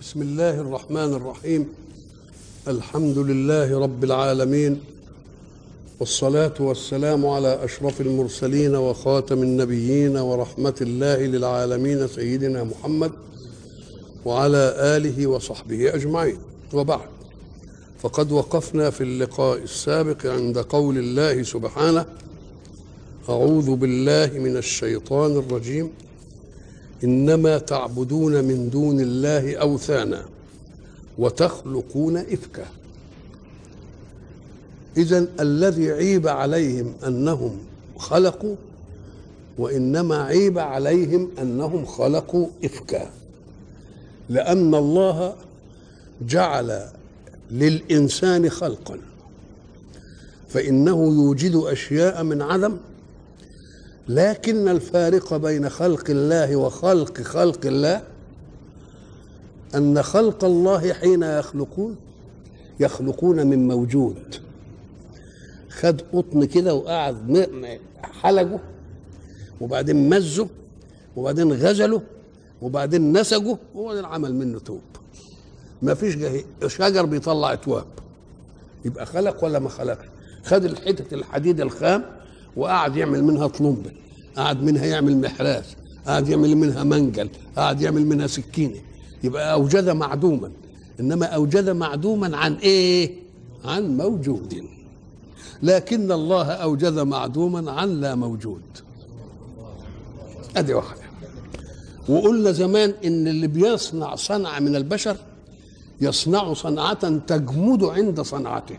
بسم الله الرحمن الرحيم. الحمد لله رب العالمين والصلاة والسلام على أشرف المرسلين وخاتم النبيين ورحمة الله للعالمين سيدنا محمد وعلى آله وصحبه أجمعين. وبعد فقد وقفنا في اللقاء السابق عند قول الله سبحانه أعوذ بالله من الشيطان الرجيم. إنما تعبدون من دون الله أوثانا وتخلقون إفكا. إذا الذي عيب عليهم أنهم خلقوا وإنما عيب عليهم أنهم خلقوا إفكا. لأن الله جعل للإنسان خلقا فإنه يوجد أشياء من عدم لكن الفارق بين خلق الله وخلق خلق الله أن خلق الله حين يخلقون يخلقون من موجود. خد قطن كده وقعد حلقه وبعدين مزه وبعدين غزله وبعدين نسجه وبعدين عمل منه توب. ما فيش شجر بيطلع إتواب. يبقى خلق ولا ما خلقش؟ خد الحتة الحديد الخام وقعد يعمل منها طلمبه قعد منها يعمل محراث قعد يعمل منها منجل قعد يعمل منها سكينة. يبقى اوجد معدوما. إنما اوجد معدوما عن إيه؟ عن موجود. لكن الله أوجد معدوما عن لا موجود. أدي واحدة. وقلنا زمان إن اللي بيصنع صنعة من البشر يصنع صنعة تجمد عند صنعته.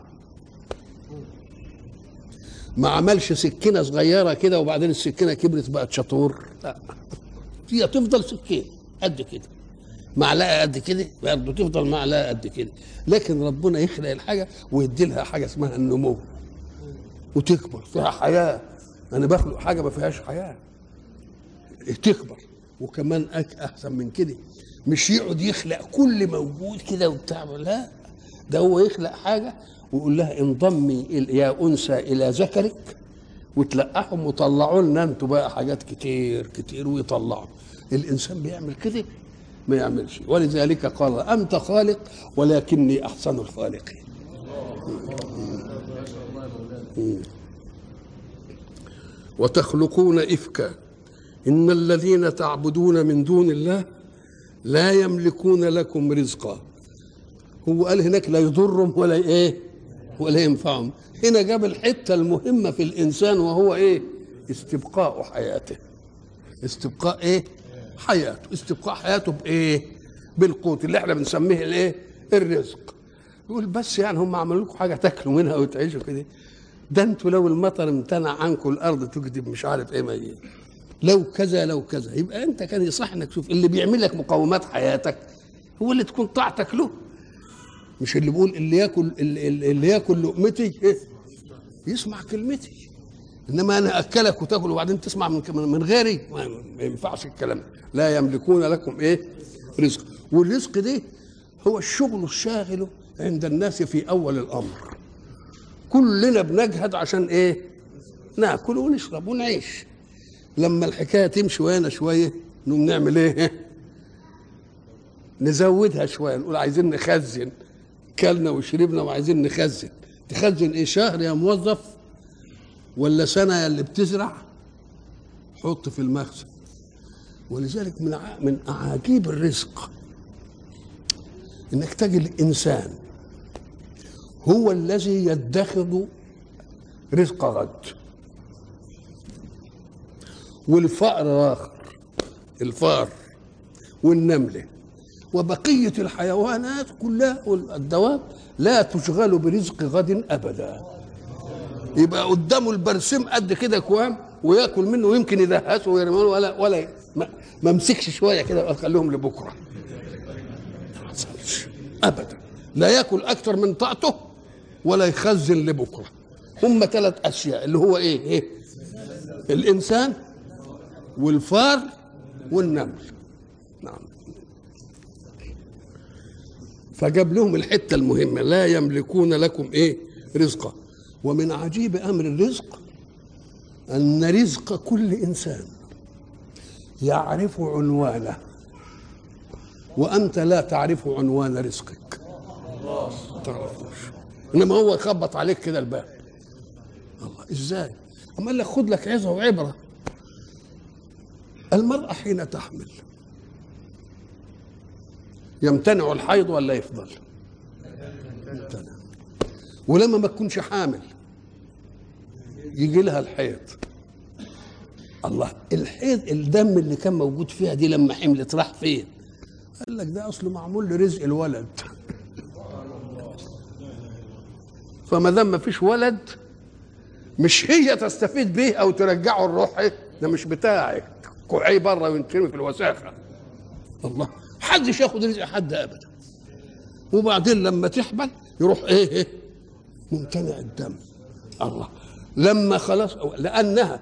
ما عملش سكينة صغيرة كده وبعدين السكينة كبرت بقت شطور لا. هي تفضل سكين قد كده. معلقة قد كده برضه تفضل معلقة قد كده. لكن ربنا يخلق الحاجة ويدي لها حاجة اسمها النمو. وتكبر. فيها حياة. أنا بخلق حاجة ما فيهاش حياة. تكبر. وكمان أحسن من كده. مش يقعد يخلق كل موجود كده وبتاع. لا. ده هو يخلق حاجة ويقول لها انضمي يا أنثى إلى ذكرك وتلقحهم وطلعوا لنا. أنتوا بقى حاجات كتير كتير ويطلعوا. الإنسان بيعمل كده ما يعملش. ولذلك قال أنت خالق ولكني أحسن الخالقين. وتخلقون إفكا. إن الذين تعبدون من دون الله لا يملكون لكم رزقا. هو قال هناك لا يضرهم ولا إيه؟ ولا ينفعهم. هنا جاب الحتة المهمة في الإنسان وهو إيه؟ استبقاء حياته. استبقاء إيه؟ حياته. استبقاء حياته بإيه؟ بالقوت اللي إحنا بنسميه الإيه؟ الرزق. يقول بس يعني هم عملوا لكم حاجة تاكلوا منها وتعيشوا كده. ده أنتوا لو المطر امتنع عنكم الأرض تكذب مش عارف إيه ما لو كذا لو كذا. يبقى أنت كان يصح إنك تشوف اللي بيعمل لك مقومات حياتك هو اللي تكون طاعتك له. مش اللي بيقول اللي ياكل اللي, ياكل لقمتي إيه؟ يسمع كلمتي. إنما أنا أكلك وتاكل وبعدين تسمع من من غيري. ما ينفعش الكلام. لا يملكون لكم إيه؟ رزق. والرزق ده هو الشغل الشاغل عند الناس في أول الأمر. كلنا بنجهد عشان إيه؟ ناكل ونشرب ونعيش. لما الحكاية تمشي ويانا شوية نقوم نعمل إيه؟ نزودها شوية نقول عايزين نخزن. كلنا وشربنا وعايزين نخزن. تخزن إيه؟ شهر يا موظف ولا سنة يا اللي بتزرع؟ حط في المخزن. ولذلك من من أعاجيب الرزق إنك تجد الإنسان هو الذي يدخر رزق غد. والفأر آخر الفأر والنملة. وبقية الحيوانات كلها والدواب لا تشغل برزق غد أبدا. يبقى قدامه البرسيم قد كده كوام وياكل منه ويمكن يدهسه ويرميه ولا ولا ما مسكش شوية كده خليهم لبكرة. أبدا. لا ياكل أكثر من طاقته ولا يخزن لبكرة. هم ثلاث أشياء اللي هو إيه؟ إيه؟ الإنسان والفار والنمل نعم فجاب لهم الحتة المهمة لا يملكون لكم إيه؟ رزقا. ومن عجيب أمر الرزق أن رزق كل إنسان يعرف عنوانه وأنت لا تعرف عنوان رزقك. ما تعرفوش. إنما هو يخبط عليك كده الباب. الله إزاي؟ اما قال لك خد لك عظة وعبرة. المرأة حين تحمل يمتنع الحيض ولا يفضل؟ يمتنع ولما ما تكونش حامل يجي لها الحيض. الله الحيض الدم اللي كان موجود فيها دي لما حملت راح فين؟ قال لك ده أصله معمول لرزق الولد. فما دام ما فيش ولد مش هي تستفيد به أو ترجعه الروح ده مش بتاعك. كوعيه بره وينترمي في الوساخة. الله. حدش ياخد رزق حد ابدا. وبعدين لما تحمل يروح إيه إيه ممتنع الدم. الله. لما خلاص لأنها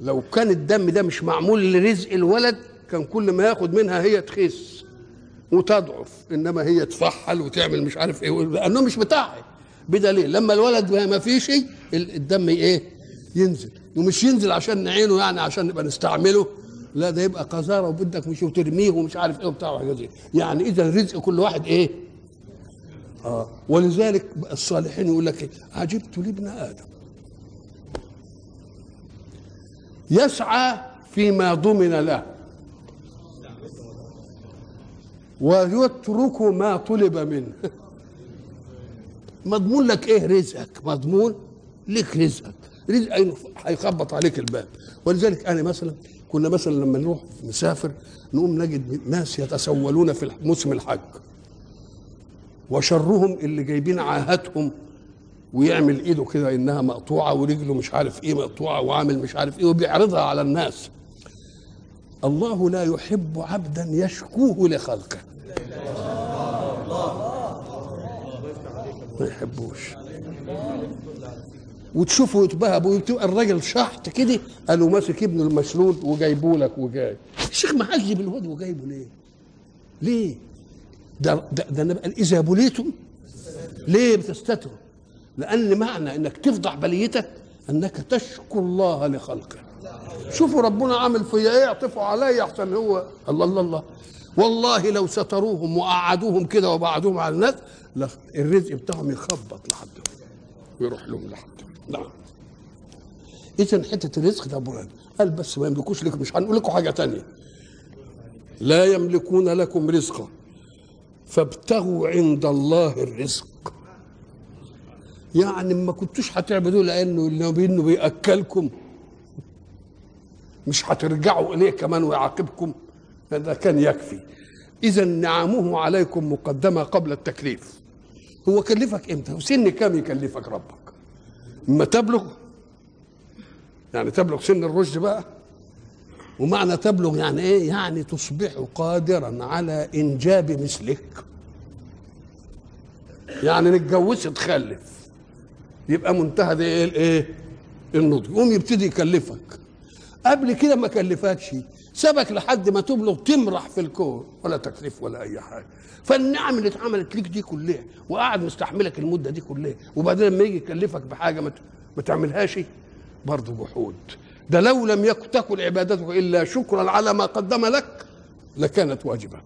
لو كان الدم ده مش معمول لرزق الولد كان كل ما ياخد منها هي تخس وتضعف إنما هي تفحل وتعمل مش عارف إيه لأنه مش بتاعها. بدليل لما الولد ما فيش الدم إيه ينزل. ومش ينزل عشان نعينه يعني عشان نبقى نستعمله. لا ده يبقى قذارة وبدك مش وترميه ومش عارف إيه وبتاع وحاجات زي يعني إذا رزق كل واحد إيه؟ آه. ولذلك الصالحين يقول لك إيه؟ عجبت لابن آدم. يسعى فيما ضمن له. ويترك ما طلب منه. مضمون لك إيه؟ رزقك. مضمون لك رزقك. رزق هيخبط عليك الباب. ولذلك أنا مثلا كنا مثلا لما نروح نسافر نقوم نجد ناس يتسولون في موسم الحج وشرهم اللي جايبين عاهاتهم ويعمل إيده كده إنها مقطوعة ورجله مش عارف إيه مقطوعة وعامل مش عارف إيه وبيعرضها على الناس. الله لا يحب عبدا يشكوه لخلقه. ما يحبوش. وتشوفوا يتبهبوا الراجل شحط كده قالوا ماسك ابنه المشلول وجايبه لك وجاي الشيخ معذب الواد وجايبه ليه؟ ليه؟ ده ده, ده أنا إذا بليتم ليه بتستتروا؟ لأن معنى إنك تفضح بليتك أنك تشكو الله لخلقه شوفوا ربنا عامل فيا إيه يعطفوا عليا أحسن هو الله الله الله والله لو ستروهم وقعدوهم كده وبعدوهم على الناس الرزق بتاعهم يخبط لحد ويروح لهم لحد نعم. اذا حتة الرزق ده برهان قال بس ما يملكوش لكم مش هنقول لكم حاجة تانية. لا يملكون لكم رزقا. فابتغوا عند الله الرزق. يعني ما كنتوش هتعبدوه لأنه انه بيأكلكم. مش هترجعوا إليه كمان ويعاقبكم. هذا كان يكفي. اذا نعمه عليكم مقدمة قبل التكليف. هو كلفك إمتى؟ وسن كام يكلفك ربك؟ اما تبلغ. يعني تبلغ سن الرشد بقى. ومعنى تبلغ يعني إيه؟ يعني تصبح قادرا على إنجاب مثلك. يعني نتجوز تخلف. يبقى منتهى إيه؟ الايه النضج. يقوم يبتدي يكلفك. قبل كده ما كلفكش سبك لحد ما تبلغ تمرح في الكون ولا تكليف ولا أي حاجة. فالنعم اللي اتعملت ليك دي كلها وقاعد مستحملك المدة دي كلها وبعدين لما يجي يكلفك بحاجة ما تعملهاش برضه جحود ده لو لم يكن تكن عبادتك إلا شكرا على ما قدم لك لكانت واجبة.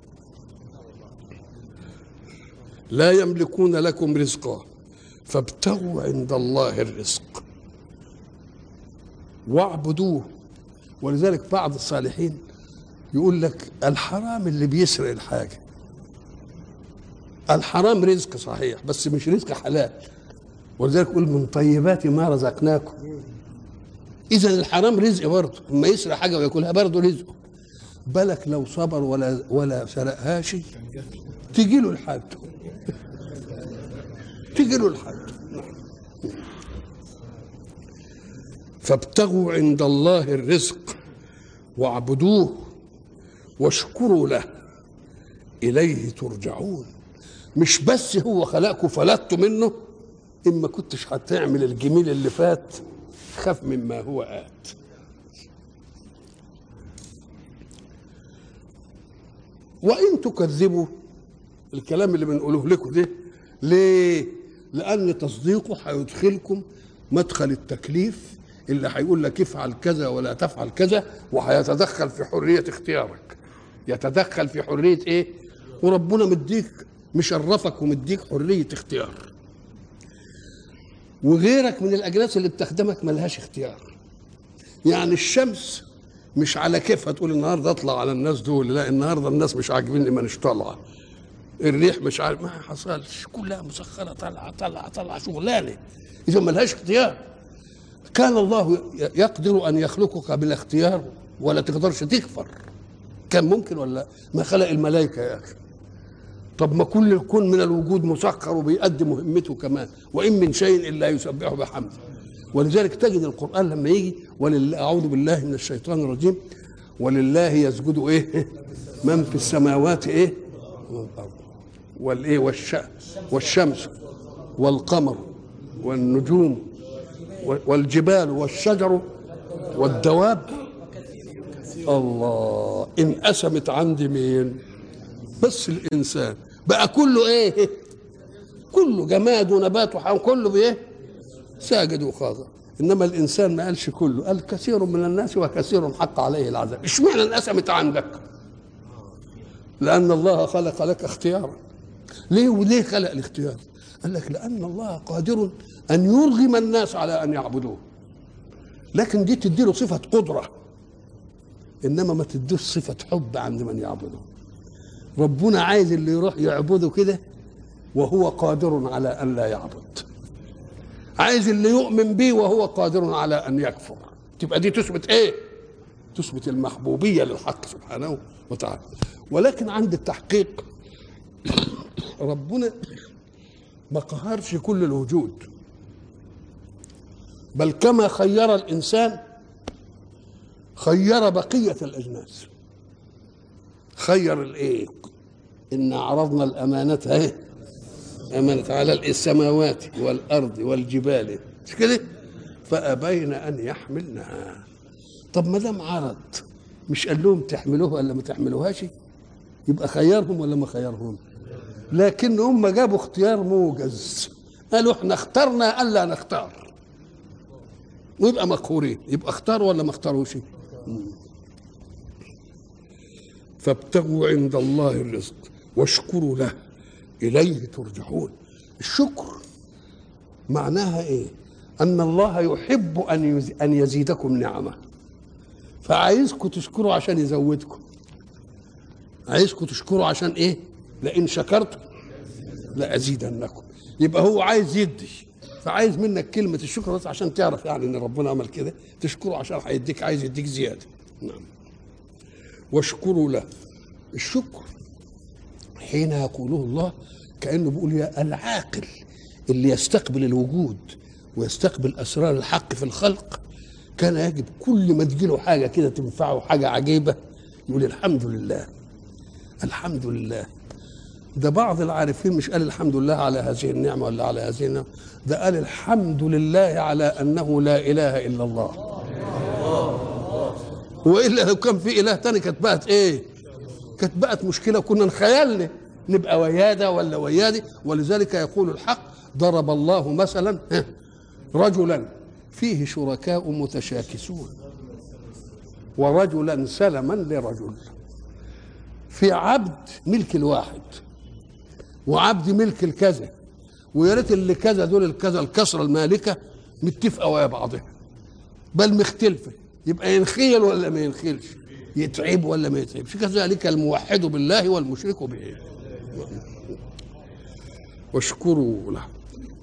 لا يملكون لكم رزقا فابتغوا عند الله الرزق. واعبدوه ولذلك بعض الصالحين يقول لك الحرام اللي بيسرق الحاجة. الحرام رزق صحيح بس مش رزق حلال. ولذلك يقول من طيبات ما رزقناكم. اذا الحرام رزق برضه أما يسرق حاجة وياكلها برضه رزقه. بالك لو صبر ولا ولا سرقهاش تجي له الحد تجي له الحد فابتغوا عند الله الرزق واعبدوه واشكروا له. إليه ترجعون. مش بس هو خلقكم فلتوا منه اما كنتش هتعمل الجميل اللي فات خاف مما هو آت. وإن تكذبوا الكلام اللي بنقوله لكم ده ليه؟ لأن تصديقه هيدخلكم مدخل التكليف اللي هيقول لك افعل كذا ولا تفعل كذا وهيتدخل في حرية اختيارك. يتدخل في حرية إيه؟ وربنا مديك مشرفك ومديك حرية اختيار. وغيرك من الأجناس اللي بتخدمك ملهاش اختيار. يعني الشمس مش على كيفها تقول النهارده اطلع على الناس دول لا النهارده الناس مش عاجبيني مانيش طالعة. الريح مش عارف ما حصلش كلها مسخرة طالعة طالعة طالعة شغلانة. إذا ملهاش اختيار. كان الله يقدر أن يخلقك بلا اختيار ولا تقدرش تكفر كان ممكن ولا؟ ما خلق الملائكة يا أخي. طب ما كل الكون من الوجود مسخر وبيؤدي مهمته كمان وإن من شيء إلا يسبحه بحمده. ولذلك تجد القرآن لما يجي ولله أعوذ بالله من الشيطان الرجيم. ولله يسجد إيه؟ من في السماوات إيه؟ والإيه؟ والش والشمس والقمر والنجوم. والجبال والشجر والدواب. الله انقسمت عندي مين بس الإنسان بقى كله إيه؟ كله جماد ونبات وحيوان كله بإيه؟ ساجد وخاضع. إنما الإنسان ما قالش كله قال كثير من الناس وكثير حق عليه العذاب. إشمعنى انقسمت عندك؟ لأن الله خلق لك اختيارا. ليه وليه خلق الاختيار؟ قال لك لأن الله قادر أن يرغم الناس على أن يعبدوه. لكن دي تديله صفة قدرة. إنما ما تدوش صفة حب عند من يعبده. ربنا عايز اللي يروح يعبده كده وهو قادر على أن لا يعبد. عايز اللي يؤمن به وهو قادر على أن يكفر. تبقى دي تثبت إيه؟ تثبت المحبوبية للحق سبحانه وتعالى. ولكن عند التحقيق ربنا ما قهرش كل الوجود. بل كما خير الإنسان خير بقية الأجناس. خير الإيه؟ إن عرضنا الأمانة إيه؟ أمانة على السماوات والأرض والجبال. مش كده؟ فأبين أن يحملنها. طب ما دام عرض مش قال لهم تحملوه ولا ما تحملوهاش؟ يبقى خيرهم ولا ما خيرهم؟ لكن هم جابوا اختيار موجز. قالوا إحنا اخترنا الا نختار. ويبقى مقهورين. يبقى اختاروا ولا ما اختاروش؟ فابتغوا عند الله الرزق واشكروا له. إليه ترجعون. الشكر معناها إيه؟ أن الله يحب أن أن يزيدكم نعمة. فعايزكم تشكروا عشان يزودكم. عايزكم تشكروا عشان إيه؟ لئن شكرتم لأزيدنكم. يبقى هو عايز يدي فعايز منك كلمة الشكر بس عشان تعرف يعني إن ربنا عمل كده تشكره عشان هيديك عايز يديك زيادة. نعم. واشكروا له. الشكر حين يقوله الله كأنه بيقول يا العاقل اللي يستقبل الوجود ويستقبل أسرار الحق في الخلق كان يجب كل ما تجيله حاجة كده تنفعه حاجة عجيبة يقول الحمد لله الحمد لله. ده بعض العارفين مش قال الحمد لله على هذه النعمة ولا على هذه النعمة ده قال الحمد لله على أنه لا إله إلا الله. وإلا لو كان في إله تاني كانت بقت إيه؟ كانت بقت مشكلة كنا نخيلنا نبقى ويادة ولا ويادي. ولذلك يقول الحق ضرب الله مثلا رجلا فيه شركاء متشاكسون ورجلا سلما لرجل. في عبد ملك الواحد. وعبد ملك الكذا. ويا ريت اللي كذا دول الكذا الكسرة المالكة متفقه ويا بعضها بل مختلفة. يبقى ينخيل ولا ما ينخيلش؟ يتعب ولا ما يتعبش؟ كذلك الموحد بالله والمشرك به. واشكروا له.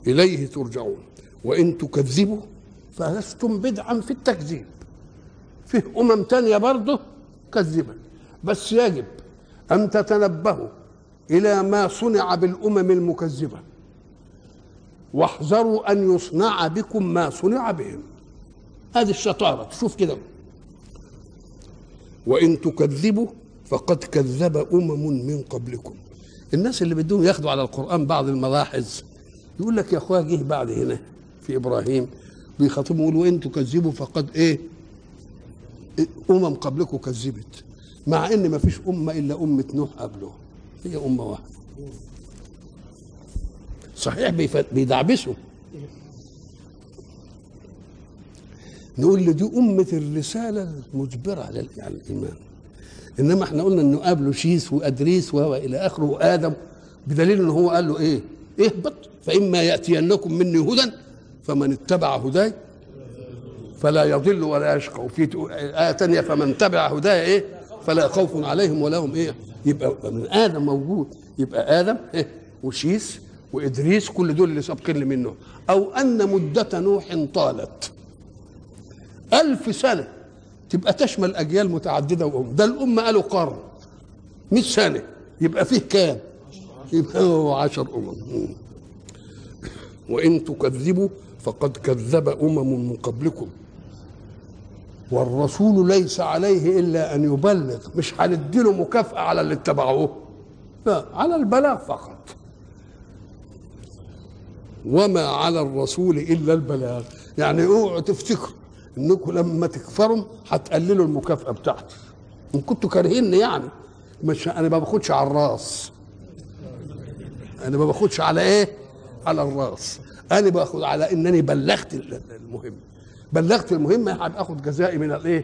إليه ترجعون. وإن تكذبوا فلستم بدعا في التكذيب. فيه أمم تانية برضه كذبت بس يجب أن تتنبهوا إلى ما صنع بالأمم المكذبة. واحذروا أن يصنع بكم ما صنع بهم. هذه الشطارة تشوف كده. وإن تكذبوا فقد كذب أمم من قبلكم. الناس اللي بدهم ياخدوا على القرآن بعض الملاحظ يقول لك يا أخويا جه بعد هنا في إبراهيم بيخاطبوا يقولوا وان تكذبوا فقد إيه أمم قبلكم كذبت. مع إن ما فيش أمة إلا أمة نوح قبله. هي أمة واحدة. صحيح بيدعبسوا. نقول له دي أمة الرسالة المجبرة على الإيمان. إنما إحنا قلنا إنه قابله شيس وأدريس والى آخره وآدم بدليل ان هو قال له إيه؟ اهبط فإما يأتينكم مني هدى فمن اتبع هداي فلا يضل ولا يشقى. وفي آية تانية فمن تبع هداي إيه؟ فلا خوف عليهم ولا هم إيه يبقى من آدم موجود. يبقى آدم إيه وشيس وإدريس كل دول اللي سابقين منه أو أن مدة نوح طالت. ألف سنة تبقى تشمل أجيال متعددة وأم. ده الأمة قالوا قرن 100 سنة يبقى فيه كام؟ يبقى هو عشر أمم. وإن تكذبوا فقد كذب أمم من قبلكم. والرسول ليس عليه إلا أن يبلغ. مش هنديله مكافأة على اللي اتبعوه. لا على البلاغ فقط. وما على الرسول إلا البلاغ. يعني اوعوا تفتكروا إنكم لما تكفروا هتقللوا المكافأة بتاعتي. إن كنتوا كارهيني يعني. مش أنا ما باخدش على الراس. أنا ما باخدش على إيه؟ على الراس. أنا باخد على إنني بلغت المهم. بلغت المهمة هبقى آخد جزائي من الإيه؟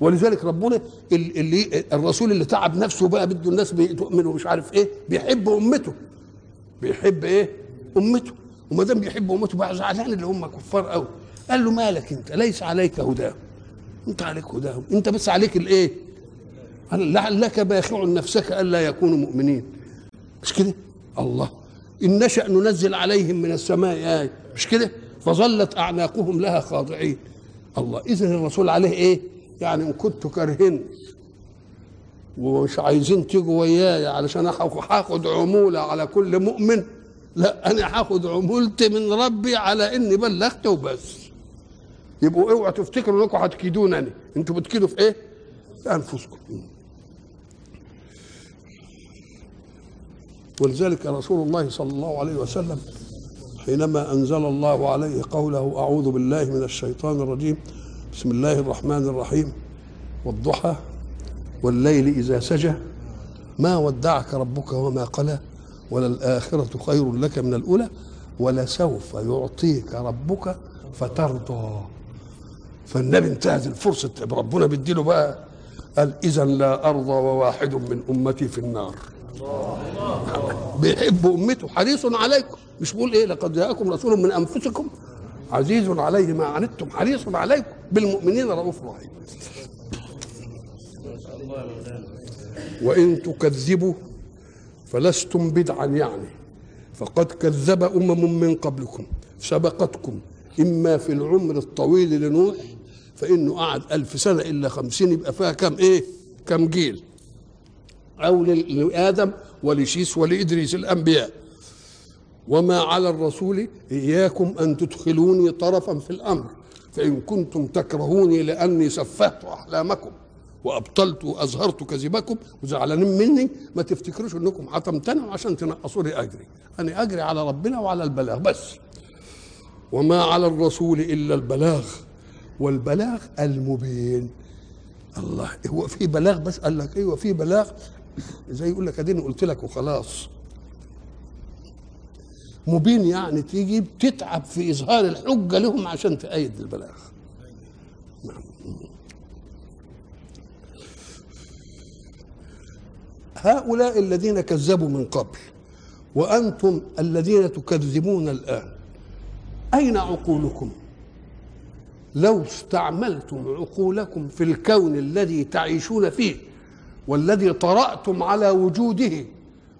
ولذلك ربنا اللي الرسول اللي تعب نفسه بقى بده الناس تؤمن ومش عارف إيه بيحب أمته. بيحب إيه؟ أمته. وما دام بيحب أمته بقى زعلان اللي هم كفار قوي قال له مالك أنت؟ ليس عليك هداهم. أنت عليك هداهم. أنت بس عليك الإيه؟ لعلك باخع نفسك ألا يكونوا مؤمنين. مش كده؟ الله. إن نشأ ننزل عليهم من السماء. آية. مش كده؟ فظلت أعناقهم لها خاضعين. الله اذا الرسول عليه إيه؟ يعني إن كنتوا كارهين ومش عايزين تيجوا وياي علشان هاخد عمولة على كل مؤمن. لا أنا هاخد عمولتي من ربي على إني بلغت وبس. يبقوا اوعوا تفتكروا إنكم هتكيدونني. إنتوا بتكيدوا في إيه؟ في أنفسكم. ولذلك رسول الله صلى الله عليه وسلم حينما أنزل الله عليه قوله أعوذ بالله من الشيطان الرجيم بسم الله الرحمن الرحيم والضحى والليل إذا سجى ما ودعك ربك وما قلى وللآخرة خير لك من الأولى ولسوف يعطيك ربك فترضى. فالنبي انتهت الفرصة ربنا بيديله بقى قال إذا لا أرضى وواحد من أمتي في النار. بيحب أمته حريص عليكم. مش بيقول إيه لقد جاءكم رسول من أنفسكم عزيز عليه ما عنتم حريص عليكم بالمؤمنين رؤوف رحيم. وإن تكذبوا فلستم بدعا يعني. فقد كذب أمم من قبلكم سبقتكم. إما في العمر الطويل لنوح فإنه قعد ألف سنة إلا خمسين يبقى فيها كم إيه؟ كم جيل. أو لآدم ولشيس ولإدريس الأنبياء. وما على الرسول إياكم أن تدخلوني طرفا في الأمر فإن كنتم تكرهوني لأني سفهت أحلامكم وأبطلت واظهرت كذبكم وزعلانين مني ما تفتكروش إنكم هتمتنعوا عشان تنقصوا لي أجري. أنا أجري على ربنا وعلى البلاغ بس. وما على الرسول إلا البلاغ والبلاغ المبين. الله هو في بلاغ بس؟ قال لك أيوه في بلاغ زي يقول لك اديني قلت لك وخلاص. مبين يعني تيجي بتتعب في إظهار الحجة لهم عشان تأيد البلاغ. نعم هؤلاء الذين كذبوا من قبل وأنتم الذين تكذبون الآن أين عقولكم؟ لو استعملتم عقولكم في الكون الذي تعيشون فيه والذي طرأتم على وجوده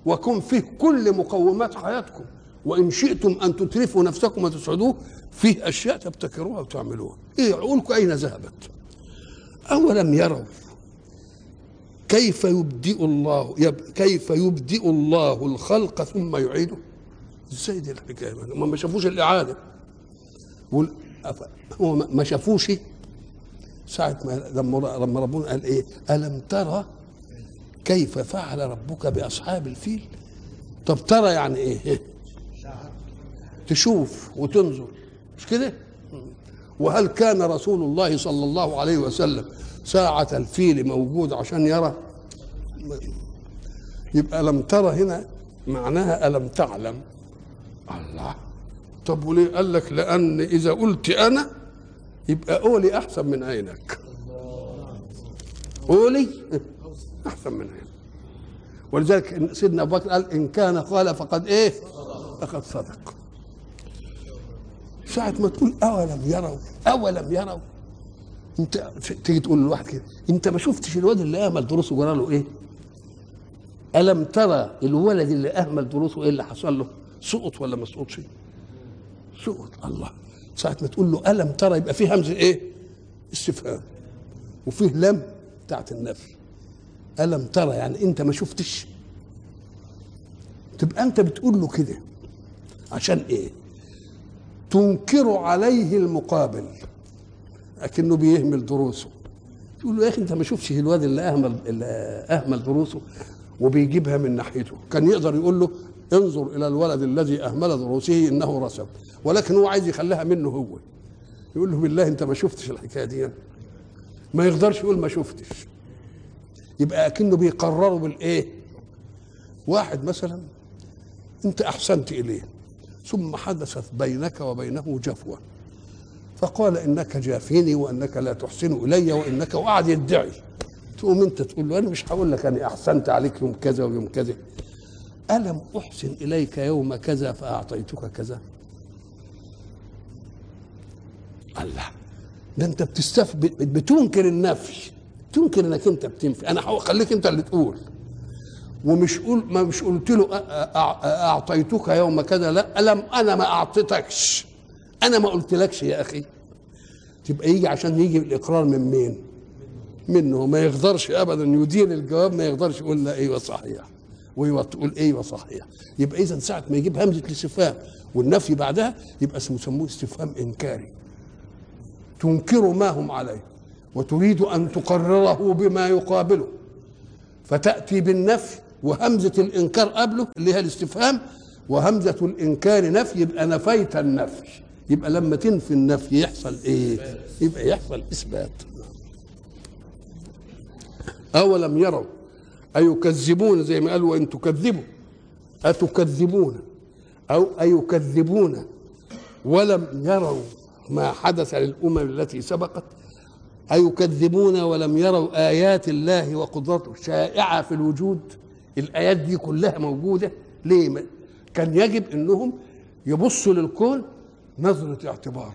وكن فيه كل مقومات حياتكم. وإن شئتم أن تترفوا نفسكم وتسعدوه فيه أشياء تبتكروها وتعملوها. إيه عقولكم أين ذهبت؟ أولم يروا كيف يبدئ الله يب كيف يبدئ الله الخلق ثم يعيده؟ إزاي دي الحكاية؟ هم ما شافوش الإعادة. هو ما شافوش؟ ساعة ما لما ربنا قال إيه؟ ألم ترى كيف فعل ربك بأصحاب الفيل؟ طب ترى يعني إيه؟ تشوف وتنظر مش كده؟ وهل كان رسول الله صلى الله عليه وسلم ساعة الفيل موجود عشان يرى يبقى لم ترى هنا معناها ألم تعلم الله طب وليه قال لك لأن إذا قلت أنا يبقى قولي أحسن من عينك قولي أحسن منها يعني. ولذلك سيدنا أبو بكر قال إن كان قال فقد إيه فقد صدق ساعة ما تقول أولم يروا أولم يروا أنت تيجي تقول لواحد كده أنت ما شفتش الواد اللي أهمل دروسه جرى له إيه؟ ألم ترى الولد اللي أهمل دروسه إيه اللي حصل له؟ سقط ولا ما سقطش؟ سقط الله ساعة ما تقول له ألم ترى يبقى فيه همزة إيه؟ استفهام وفيه لم بتاعت النفي ألم ترى يعني أنت ما شفتش؟ تبقى أنت بتقول له كده. عشان إيه؟ تنكر عليه المقابل. لكنه بيهمل دروسه. تقول له يا أخي أنت ما شفتش الواد اللي اهمل اللي أهمل دروسه وبيجيبها من ناحيته. كان يقدر يقول له انظر إلى الولد الذي أهمل دروسه إنه رسب. ولكن هو عايز يخليها منه هو. يقول له بالله أنت ما شفتش الحكاية دي. ما يقدرش يقول ما شفتش. يبقى أكنه بيقرروا بالإيه؟ واحد مثلا أنت أحسنت إليه ثم حدثت بينك وبينه جفوة فقال إنك جافيني وإنك لا تحسن إلي وإنك وقعد يدعي تقوم أنت تقول له أنا مش هقول لك أنا أحسنت عليك يوم كذا ويوم كذا. ألم أحسن إليك يوم كذا فأعطيتك كذا؟ الله ده أنت بتستف بتنكر النفي. تنكر إنك أنت بتنفي أنا هخليك أنت اللي تقول. ومش قول ما مش قلت له أعطيتك يوم كذا لا الم أنا ما أعطيتكش. أنا ما قلتلكش يا أخي. تبقى يجي عشان يجي الإقرار من مين؟ منه. ما يقدرش ابدا يدير الجواب ما يقدرش يقول لا أيوه صحيح. وتقول أيوه صحيح. يبقى اذا ساعة ما يجيب همزة الاستفهام والنفي بعدها يبقى اسمه سموه استفهام إنكاري. تنكر ما هم عليه. وتريد أن تقرره بما يقابله. فتأتي بالنفي وهمزة الإنكار قبله اللي هي الاستفهام وهمزة الإنكار نفي يبقى نفيت النفي. يبقى لما تنفي النفي يحصل إيه؟ يبقى يحصل إثبات. أولم يروا أيكذبون زي ما قالوا وإن تكذبوا؟ أتكذبون أو أيكذبون؟ ولم يروا ما حدث للأمم التي سبقت أيكذبون ولم يروا آيات الله وقدرته شائعة في الوجود؟ الآيات دي كلها موجودة. ليه؟ كان يجب أنهم يبصوا للكون نظرة اعتبار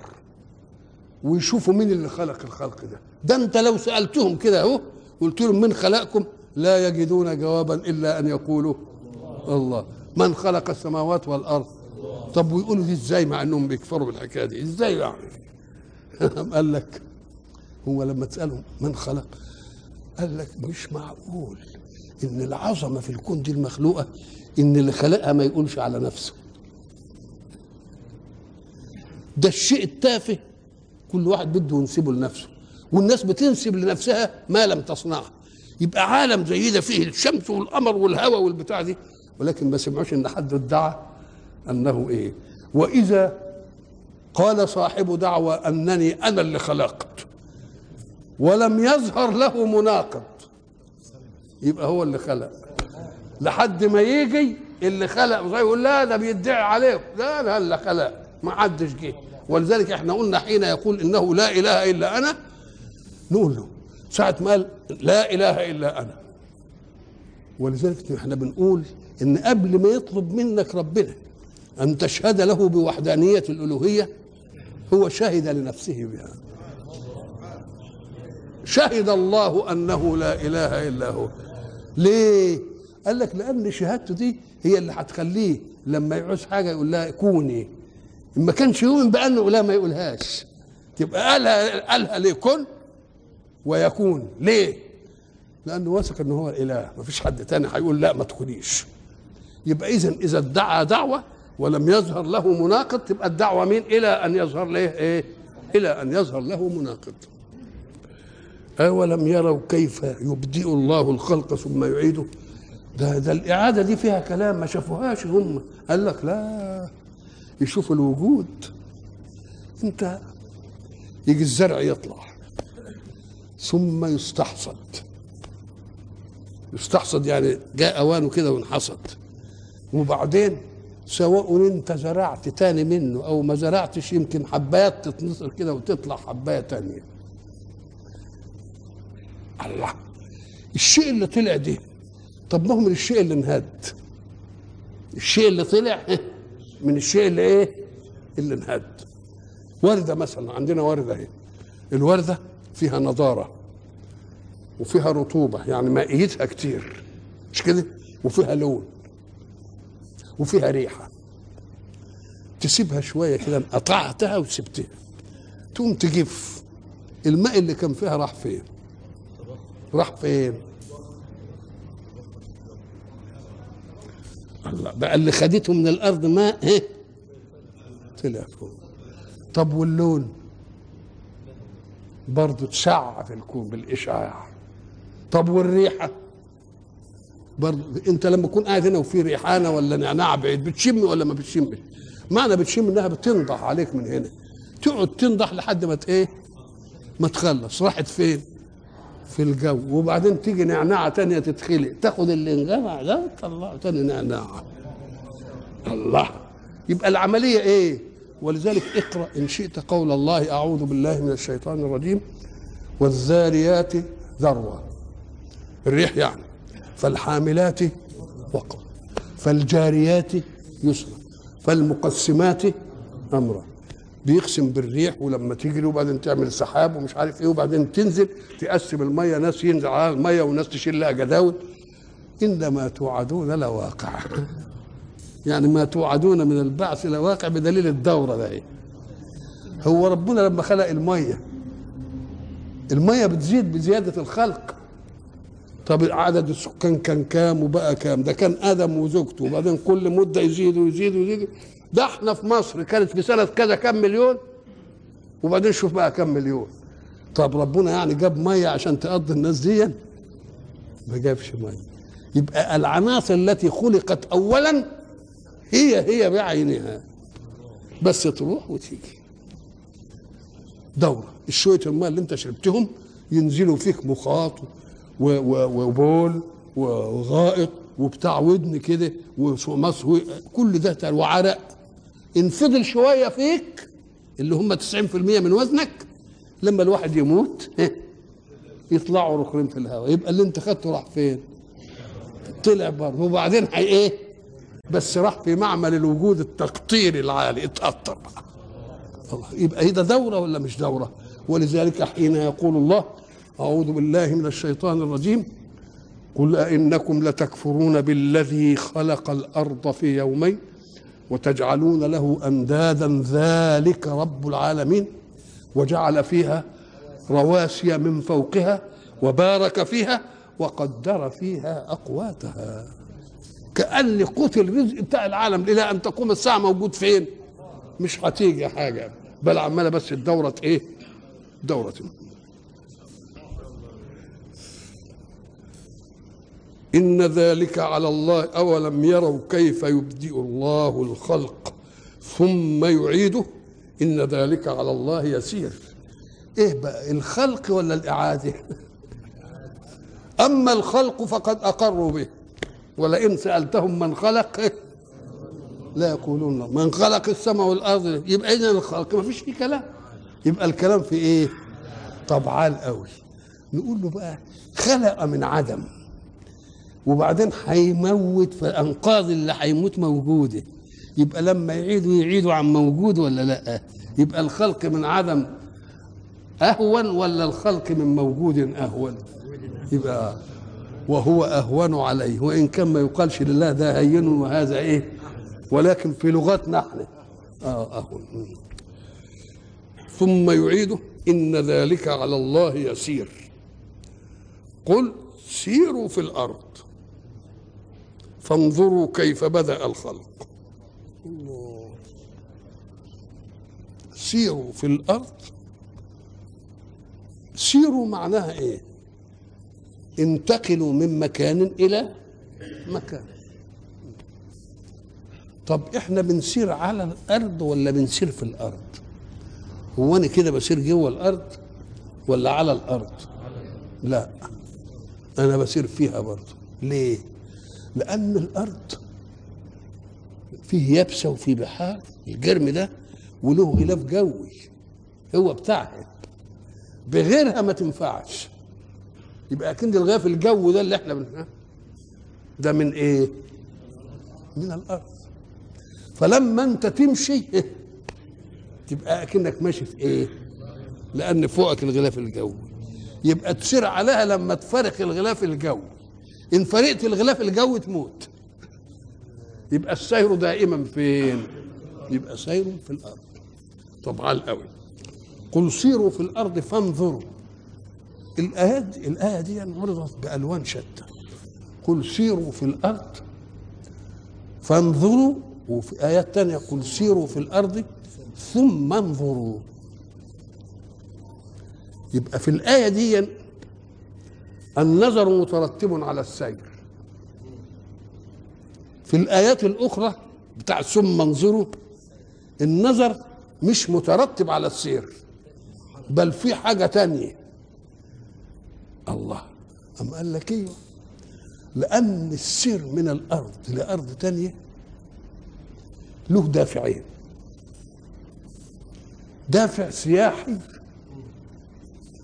ويشوفوا مين اللي خلق الخلق ده. ده أنت لو سألتهم كده أهو قلت لهم من خلقكم؟ لا يجدون جوابا إلا أن يقولوا الله. من خلق السماوات والأرض؟ طب ويقولوا دي إزاي مع إنهم بيكفروا بالحكاية دي؟ إزاي يعني؟ قال لك هو لما تسألهم من خلق؟ قال لك مش معقول إن العظمة في الكون دي المخلوقة إن اللي خلقها ما يقولش على نفسه. ده الشيء التافه كل واحد بده ينسبه لنفسه والناس بتنسب لنفسها ما لم تصنعه يبقى عالم زي ده فيه الشمس والقمر والهواء والبتاع دي ولكن ما سمعوش إن حد ادعى أنه إيه. وإذا قال صاحب دعوى أنني أنا اللي خلقت. ولم يظهر له مناقض. يبقى هو اللي خلق. لحد ما يجي اللي خلق يقول لا ده بيدعي عليه لا لا اللي خلق. ما حدش جه. ولذلك إحنا قلنا حين يقول إنه لا إله إلا أنا نقول له ساعة ما قال لا إله إلا أنا. ولذلك إحنا بنقول إن قبل ما يطلب منك ربنا أن تشهد له بوحدانية الألوهية هو شهد لنفسه بها. شهد الله أنه لا إله إلا هو. ليه؟ قال لك لأن شهادته دي هي اللي هتخليه لما يعوز حاجة يقول لها كوني. ما كانش يؤمن بأنه لا ما يقولهاش. تبقى قالها قالها ليه؟ كن ويكون. ليه؟ لأنه واثق إن هو الإله. ما فيش حد تاني هيقول لا ما تكونيش. يبقى اذا إذا ادعى دعوة ولم يظهر له مناقض تبقى الدعوة مين؟ إلى أن يظهر له إيه؟ إلى أن يظهر له مناقض. أولم يروا كيف يبدئ الله الخلق ثم يعيده؟ ده ده الإعادة دي فيها كلام ما شافوهاش هم. قال لك لا يشوف الوجود. أنت يجي الزرع يطلع ثم يستحصد. يستحصد يعني جاء أوانه كده وانحصد. وبعدين سواء أنت زرعت تاني منه أو ما زرعتش يمكن حبايات تتنصر كده وتطلع حباية تانية. الله. الشيء اللي طلع ده طب ما هو من الشيء اللي انهد؟ الشيء اللي طلع من الشيء اللي إيه؟ اللي انهد. وردة مثلا عندنا وردة اهي. الوردة فيها نضارة وفيها رطوبة يعني مائيتها كتير. مش كده؟ وفيها لون وفيها ريحة. تسيبها شوية كده قطعتها وسبتها. تقوم تجف. الماء اللي كان فيها راح فين؟ راح فين؟ الله بقى اللي خدته من الأرض ماء إيه طلع فوق. طب واللون؟ برضه تشع في الكون بالإشعاع. طب والريحة؟ برضه أنت لما تكون قاعد هنا وفي ريحانة ولا نعناع بعيد بتشم ولا ما بتشمش؟ معنى بتشم إنها بتنضح عليك من هنا. تقعد تنضح لحد ما إيه؟ ما تخلص. راحت فين؟ في الجو وبعدين تيجي نعناعه تانية تتخلق تاخد اللي انجمع ده تطلعه تاني نعناعه الله. يبقى العملية إيه؟ ولذلك اقرأ إن شئت قول الله أعوذ بالله من الشيطان الرجيم. والذاريات ذروه الريح يعني. فالحاملات وقرا فالجاريات يسرا فالمقسمات امرا بيقسم بالريح ولما تجري وبعدين تعمل سحاب ومش عارف إيه وبعدين تنزل تقسم المية ناس ينزل على المية وناس تشيل لها جداول. إنما توعدون لواقع. يعني ما توعدون من البعث لواقع بدليل الدورة ده إيه؟ هو ربنا لما خلق المية المية بتزيد بزيادة الخلق. طب عدد السكان كان كام وبقى كام؟ ده كان آدم وزوجته. وبعدين كل مدة يزيد ويزيد ويزيد. ده إحنا في مصر كانت في سنة كذا كام مليون؟ وبعدين شوف بقى كام مليون. طب ربنا يعني جاب مية عشان تقضي الناس دي؟ ما جابش مية. يبقى العناصر التي خلقت اولا هي هي بعينها. بس تروح وتيجي. دورة. الشوية الماء اللي انت شربتهم ينزلوا فيك مخاط وبول وغائط وبتاع ودن كده ومصوي كل ده وعرق. ان فضل شوية فيك اللي هم 90% من وزنك لما الواحد يموت يطلعوا ركرين في الهواء. يبقى اللي انت خدته راح فين؟ طلع بره. وبعدين هي إيه؟ بس راح في معمل الوجود التقطيري العالي اتقطر بقى. يبقى هي ده دورة ولا مش دورة؟ ولذلك حين يقول الله أعوذ بالله من الشيطان الرجيم قل أئنكم لتكفرون بالذي خلق الأرض في يومين؟ وتجعلون له أندادا ذلك رب العالمين وجعل فيها رواسي من فوقها وبارك فيها وقدر فيها أقواتها. كأن قوت الرزق بتاع العالم إلى أن تقوم الساعة موجود فين؟ مش هتيجي حاجة. بل عمالة بس الدورة إيه؟ دورة. إن ذلك على الله أولم يروا كيف يبدئ الله الخلق ثم يعيده؟ إن ذلك على الله يسير. إيه بقى الخلق ولا الإعادة؟ أما الخلق فقد أقروا به ولئن سألتهم من خلق؟ لا يقولون لا. من خلق السماء والأرض يبقى إذا الخلق. ما فيش فيه كلام. يبقى الكلام في إيه؟ طبعا قوي. نقول له بقى خلق من عدم. وبعدين هيموت فانقاذ اللي هيموت موجودة. يبقى لما يعيدوا يعيدوا عن موجود ولا لأ؟ يبقى الخلق من عدم أهون ولا الخلق من موجود أهون؟ يبقى وهو أهون عليه. وإن كان ما يقالش لله ده هين وهذا إيه؟ ولكن في لغتنا إحنا آه أهون. ثم يعيده إن ذلك على الله يسير. قل سيروا في الأرض. فانظروا كيف بدا الخلق. الله. سيروا في الأرض. سيروا معناها إيه؟ انتقلوا من مكان إلى مكان. طب إحنا بنسير على الأرض ولا بنسير في الأرض؟ هو أنا كده بسير جوه الأرض ولا على الأرض؟ لا أنا بسير فيها برضه. ليه؟ لأن الأرض فيه يابسه وفيه بحار الجرم ده وله غلاف جوي هو بتاعها. بغيرها ما تنفعش. يبقى أكيد الغلاف الجو ده اللي إحنا بن... ده من إيه؟ من الأرض. فلما أنت تمشي تبقى أكنك ماشي في إيه؟ لأن فوقك الغلاف الجوي. يبقى تسير عليها لما تفارق الغلاف الجوي. إن فرقت الغلاف الجوي تموت. يبقى السير دائما فين؟ يبقى سير في الأرض. طبعا قوي. قل سيروا في الأرض فانظروا. الايات الآية دي عرضت بألوان شتى. قل سيروا في الأرض فانظروا. وفي آيات تانية قل سيروا في الأرض ثم انظروا. يبقى في الآية دي النظر مترتب على السير. في الآيات الأخرى بتاع ثم انظروا النظر مش مترتب على السير بل في حاجة تانية. الله. أم قال لك أيوه لأن السير من الأرض لأرض تانية له دافعين. دافع سياحي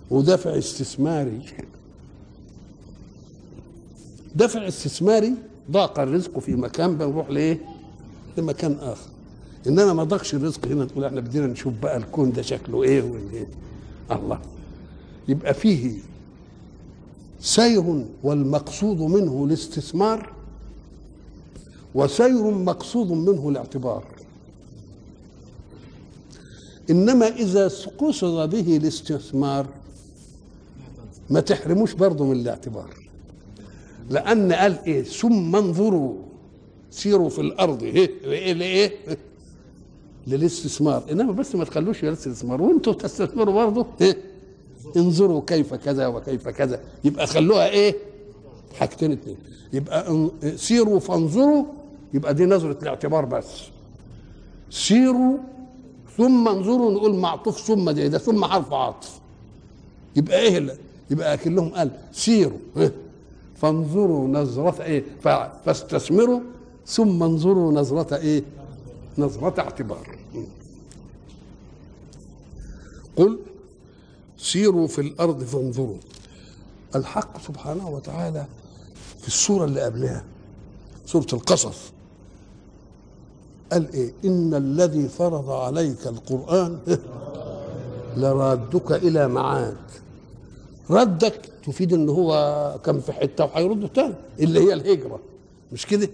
ودافع استثماري. دافع استثماري ضاق الرزق في مكان بنروح لايه لمكان آخر. انما ما ضاقش الرزق هنا تقول إحنا بدينا نشوف بقى الكون ده شكله إيه وإيه. الله. يبقى فيه سير والمقصود منه الاستثمار وسير مقصود منه الاعتبار. إنما إذا قصد به الاستثمار ما تحرموش برضه من الاعتبار. لأن قال إيه؟ ثم انظروا. سيروا في الأرض. إيه؟ إيه؟ لايه للاستثمار إنما بس ما تخلوش للاستثمار وأنتوا تستثمروا برضه. إيه؟ انظروا كيف كذا وكيف كذا. يبقى خلوها إيه؟ حاجتين اتنين. يبقى سيروا فانظروا. يبقى دي نظرة الاعتبار بس. سيروا ثم انظروا نقول معطوف ثم دي ده. ثم حرف عطف. يبقى إيه يبقى أكلهم قال سيروا. إيه؟ فانظروا نظرة ف- فاستثمروا ثم انظروا نظرة إيه؟ نظرة اعتبار. قل سيروا في الأرض فانظروا. الحق سبحانه وتعالى في السورة اللي قبلها سورة القصص قال إيه؟ إن الذي فرض عليك القرآن لرادك إلى معاد. ردك تفيد إن هو كان في حتة وهيرده تاني اللي هي الهجرة. مش كده؟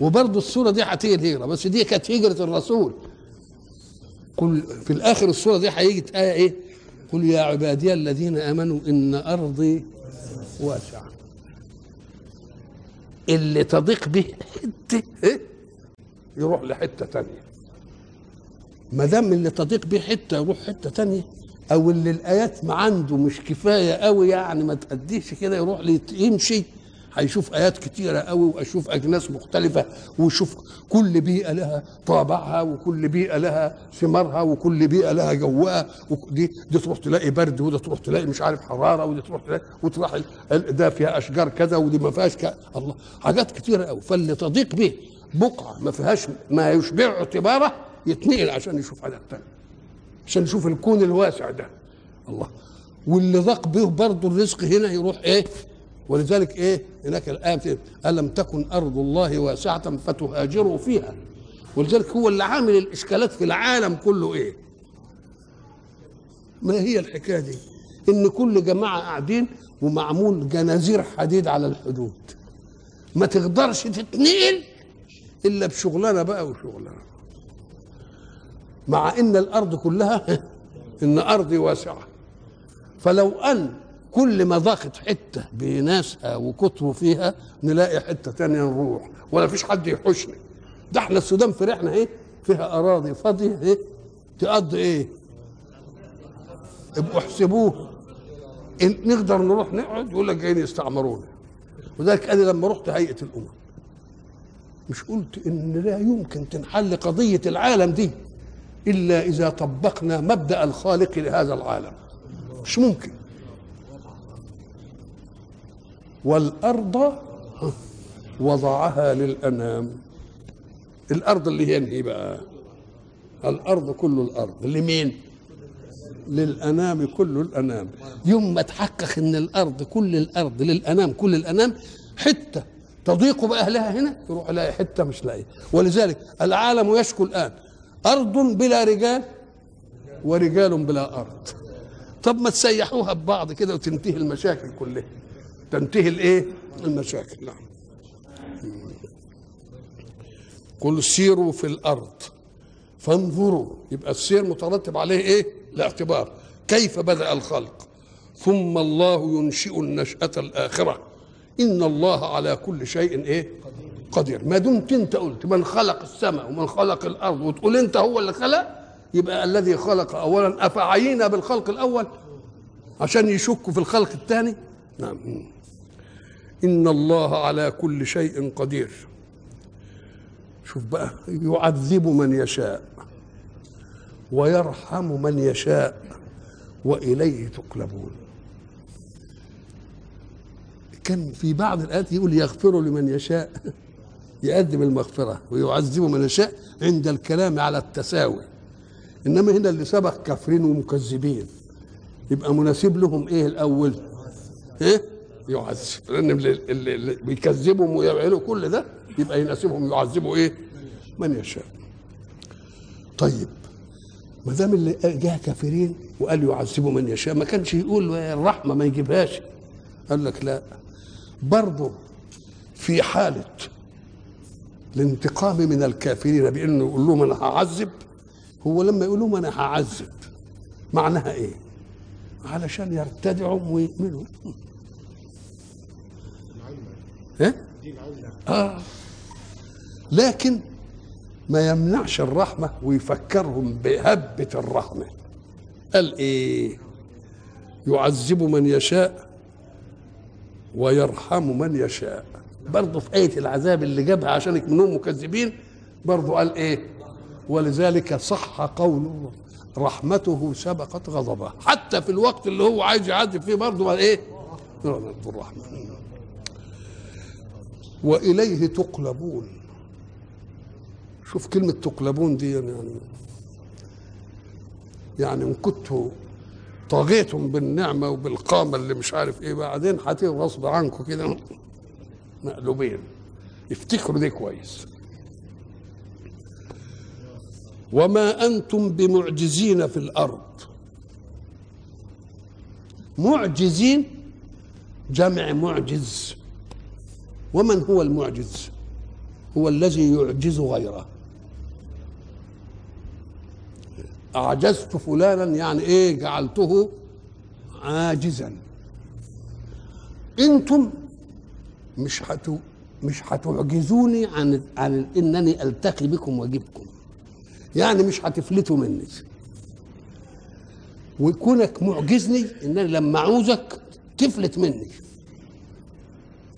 وبرضه السوره دي هتيجي الهجرة بس دي كانت هجرة الرسول. كل في الآخر السوره دي هيجي إيه إيه؟ قل يا عبادي الذين آمنوا إن أرضي واسعة. اللي تضيق به حتة إيه؟ يروح لحتة تانية. ما دام اللي تضيق به حتة يروح حتة تانية. أو اللي الآيات ما عنده مش كفاية قوي يعني ما تأديش كده يروح يمشي هيشوف آيات كتيرة قوي وأشوف أجناس مختلفة ويشوف كل بيئة لها طابعها وكل بيئة لها ثمارها وكل بيئة لها جوها ودي دي تروح تلاقي برد وده تروح تلاقي مش عارف حرارة ودي تروح تلاقي وتروح ده فيها أشجار كذا ودي ما فيهاش. الله حاجات كتيرة قوي فاللي تضيق به بقعه ما فيهاش ما يشبع اعتباره يتنقل عشان يشوف حاجات تانية عشان يشوف الكون الواسع ده. الله. واللي ضاق به برضه الرزق هنا يروح إيه؟ ولذلك إيه؟ هناك الآية ألم تكن أرض الله واسعة فتهاجروا فيها؟ ولذلك هو اللي عامل الإشكالات في العالم كله إيه؟ ما هي الحكاية دي؟ إن كل جماعة قاعدين ومعمول جنازير حديد على الحدود. ما تقدرش تتنقل إلا بشغلانة بقى وشغلانة. مع إن الأرض كلها إن أرضي واسعة. فلو أن كل ما ضاقت حتة بناسها وكتروا فيها نلاقي حتة تانية نروح ولا فيش حد يحوشنا ده إحنا السودان فرحنا إيه؟ فيها أراضي فاضية إيه؟ تقضي إيه؟ ابقوا احسبوه. إن نقدر نروح نقعد يقول لك جايين يستعمرونا وذلك أنا لما رحت هيئة الأمم. مش قلت إن لا يمكن تنحل قضيه العالم دي. إلا إذا طبقنا مبدأ الخالق لهذا العالم. مش ممكن. والأرض وضعها للأنام. الأرض اللي هي انهي بقى؟ الأرض كل الأرض. لمين؟ للأنام كل الأنام. يوم ما تحقق إن الأرض كل الأرض للأنام كل الأنام حتة تضيق بأهلها هنا يروح يلاقي حتة مش لاقي ولذلك العالم يشكو الآن. أرض بلا رجال ورجال بلا أرض. طب ما تسيحوها ببعض كده وتنتهي المشاكل كلها. تنتهي الإيه؟ المشاكل. نعم. قل سيروا في الأرض. فانظروا. يبقى السير مترتب عليه إيه؟ الاعتبار. كيف بدأ الخلق؟ ثم الله ينشئ النشأة الآخرة. إن الله على كل شيء إيه؟ قدير. ما دمت أنت قلت من خلق السماء ومن خلق الأرض وتقول أنت هو اللي خلق يبقى الذي خلق أولا أفعينا بالخلق الأول عشان يشكوا في الخلق الثاني؟ نعم. إن الله على كل شيء قدير. شوف بقى يعذب من يشاء ويرحم من يشاء وإليه تقلبون. كان في بعض الآيات يقول يغفر لمن يشاء. يقدم المغفرة ويعذب من يشاء عند الكلام على التساوي. إنما هنا اللي سبق كافرين ومكذبين. يبقى مناسب لهم إيه الأول؟ إيه؟ يعذب. لأن اللي, بيكذبهم ويعملوا كل ده يبقى يناسبهم يعذبوا إيه؟ من يشاء. طيب ما دام اللي جه كافرين وقال يعذبوا من يشاء ما كانش يقول الرحمة ما يجيبهاش. قال لك لا. برضه في حالة الانتقام من الكافرين بأنه يقول لهم أنا هعذب؟ هو لما يقول لهم أنا هعذب؟ معناها إيه؟ علشان يرتدعوا ويؤمنوا. إيه؟ آه. لكن ما يمنعش الرحمة ويفكرهم بهبة الرحمة. قال إيه؟ يعذب من يشاء ويرحم من يشاء. برضه في آية العذاب اللي جابها عشان يكونوا مكذبين برضه قال إيه؟ ولذلك صح قول رحمته سبقت غضبه. حتى في الوقت اللي هو عايز يعذب فيه برضه قال إيه؟ الرحمة وإليه تقلبون. شوف كلمة تقلبون دي يعني يعني إن كنتوا طاغيتم بالنعمة وبالقامة اللي مش عارف إيه بعدين هتيجوا غصب عنكم كده. مقلوبين. افتكروا دي كويس. وما أنتم بمعجزين في الأرض. معجزين؟ جمع معجز. ومن هو المعجز؟ هو الذي يعجز غيره. أعجزت فلانا يعني إيه؟ جعلته عاجزا. أنتم مش هتو مش هتعجزوني عن عن إنني ألتقي بكم وأجيبكم. يعني مش هتفلتوا مني. وكونك معجزني إنني لما أعوزك تفلت مني.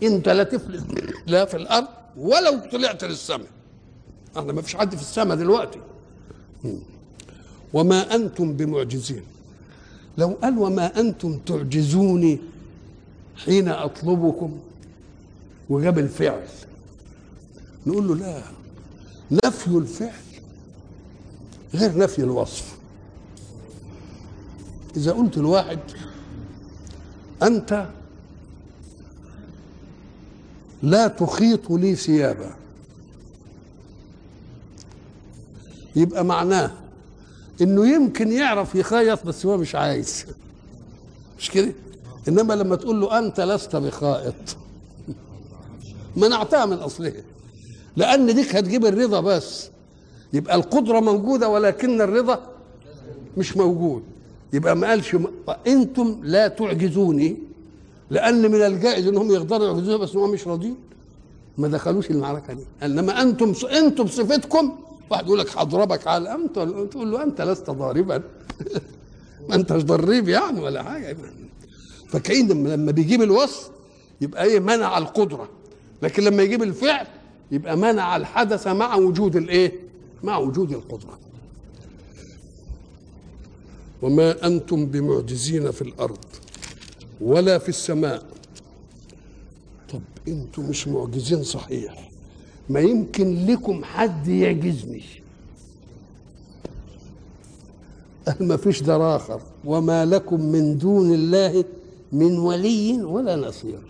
إنت لا تفلت لا في الأرض ولو طلعت للسماء. إحنا ما فيش حد في السماء دلوقتي. وما أنتم بمعجزين. لو قال وما أنتم تعجزوني حين أطلبكم وجاب الفعل. نقول له لا نفي الفعل غير نفي الوصف. إذا قلت لواحد أنت لا تخيط لي ثيابا. يبقى معناه إنه يمكن يعرف يخيط بس هو مش عايز. مش كده؟ إنما لما تقول له أنت لست بخائط. منعتها من اصلها لأن ديك هتجيب الرضا بس. يبقى القدرة موجودة ولكن الرضا مش موجود. يبقى ما قالش أنتم لا تعجزوني لأن من الجائز إنهم يقدروا يعجزوها بس هم مش راضيين. ما دخلوش المعركة دي. إنما أنتم أنتم بصفتكم واحد يقول لك هضربك على انت تقول له أنت لست ضاربا. ما أنتش ضريب يعني ولا حاجة. فكأن لما بيجيب الوصف يبقى إيه منع القدرة. لكن لما يجيب الفعل يبقى منع الحدث مع وجود الايه؟ مع وجود القدرة. وما أنتم بمعجزين في الأرض ولا في السماء. طب أنتم مش معجزين صحيح. ما يمكن لكم حد يعجزني. قال ما فيش دار آخر. وما لكم من دون الله من ولي ولا نصير.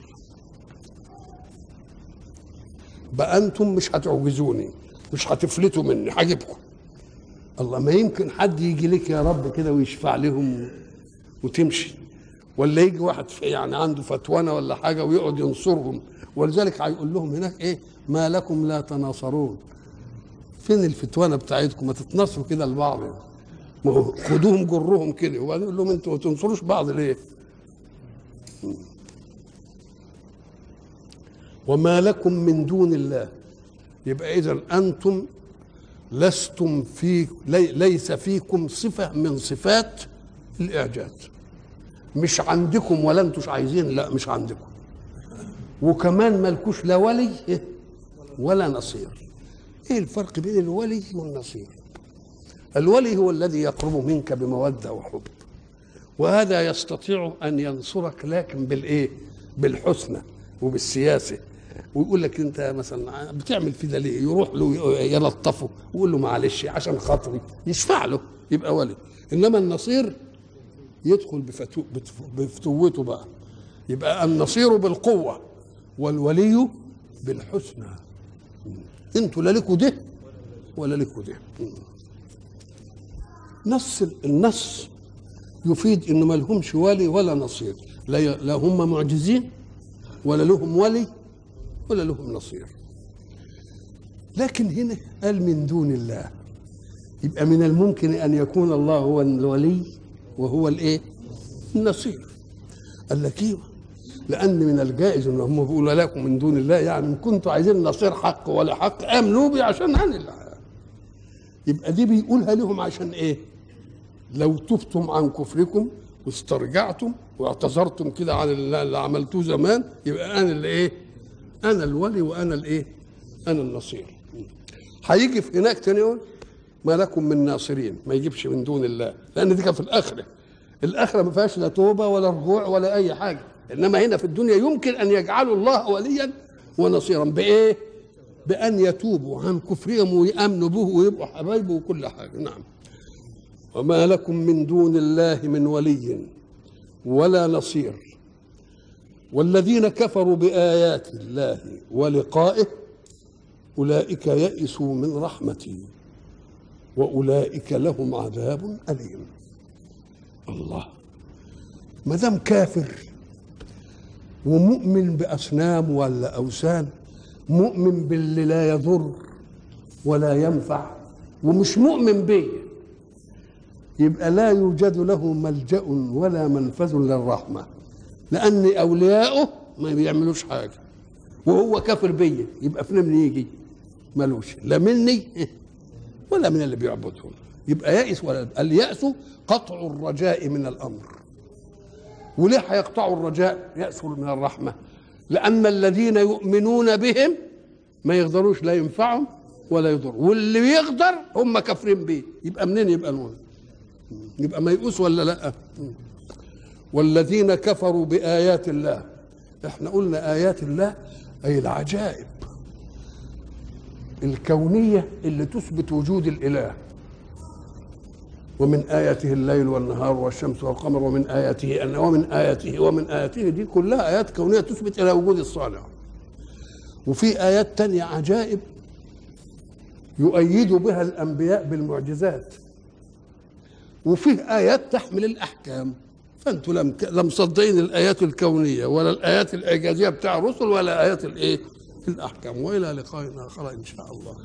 بقى أنتم مش هتعجزوني مش هتفلتوا مني هجيبكم. الله ما يمكن حد يجي لك يا رب كده ويشفع لهم وتمشي ولا يجي واحد يعني عنده فتوانة ولا حاجة ويقعد ينصرهم. ولذلك هيقول لهم هناك إيه؟ ما لكم لا تناصرون. فين الفتوانة بتاعتكم؟ ما تتناصروا كده لبعض. ما خدوهم جرهم كده. وبعدين يقول لهم أنتوا ما تنصروش بعض ليه؟ وما لكم من دون الله. يبقى اذا أنتم لستم في لي ليس فيكم صفة من صفات الإعجاز. مش عندكم ولا انتوش عايزين لا مش عندكم. وكمان مالكوش لا ولي ولا نصير. إيه الفرق بين الولي والنصير؟ الولي هو الذي يقرب منك بمودة وحب. وهذا يستطيع أن ينصرك لكن بالإيه؟ بالحسنى وبالسياسة. ويقول لك انت مثلا بتعمل في ده ليه يروح له يلطفه ويقول له معلش عشان خاطري يشفع له يبقى ولي انما النصير يدخل بفتو بفتوته بقى. يبقى النصير بالقوة والولي بالحسنى. أنتوا لا لكوا ده ولا لكوا ده. نص النص يفيد إنه ما لهمش ولي ولا نصير. لا هم معجزين ولا لهم ولي ولا لهم نصير. لكن هنا قال من دون الله. يبقى من الممكن أن يكون الله هو الولي وهو الإيه؟ النصير. قال لك أيوه لأن من الجائز إن هم بيقولوا لكم من دون الله يعني إن كنتوا عايزين نصير حق ولا حق امنوا بي عشان أنا اللي يبقى دي بيقولها لهم عشان إيه؟ لو تبتم عن كفركم واسترجعتم واعتذرتم كده عن اللي عملتوه زمان يبقى أنا اللي إيه؟ أنا الولي وأنا الإيه؟ أنا النصير. هيجي في هناك تاني يقول ما لكم من ناصرين. ما يجيبش من دون الله لأن دي كان في الآخرة. الآخرة ما فيهاش لا توبة ولا رجوع ولا أي حاجة. إنما هنا في الدنيا يمكن أن يجعلوا الله وليا ونصيرا. بإيه؟ بأن يتوبوا عن كفرهم ويأمنوا به ويبقوا حبايبه وكل حاجة. نعم. وما لكم من دون الله من ولي ولا نصير. والذين كفروا بآيات الله ولقائه أولئك يئسوا من رحمتي وأولئك لهم عذاب أليم. الله. ما دام كافر ومؤمن بأصنام ولا أوثان مؤمن باللي لا يضر ولا ينفع ومش مؤمن بيه يبقى لا يوجد له ملجأ ولا منفذ للرحمة. لأن أولياؤه ما بيعملوش حاجة. وهو كافر بيا يبقى فين من يجي. ملوش. لا مني ولا من اللي بيعبدهم. يبقى يائس ولا اليأس قطع الرجاء من الأمر. وليه هيقطعوا الرجاء؟ يأسوا من الرحمة. لأن الذين يؤمنون بهم ما يقدروش لا ينفعهم ولا يضر واللي يقدر هم كافرين بيه. يبقى منين يبقى المؤمن يبقى ميؤوس ولا لأ؟ والذين كفروا بآيات الله. إحنا قلنا آيات الله أي العجائب الكونية اللي تثبت وجود الإله. ومن آياته الليل والنهار والشمس والقمر ومن آياته أن ومن آياته ومن آياته دي كلها آيات كونية تثبت إلى وجود الصانع. وفي آيات تانية عجائب يؤيد بها الأنبياء بالمعجزات. وفيه آيات تحمل الأحكام. فأنتوا لم لم مصدقين الآيات الكونية ولا الآيات الإعجازية بتاع الرسل ولا آيات الإيه؟ الأحكام وإلى لقاء آخر إن شاء الله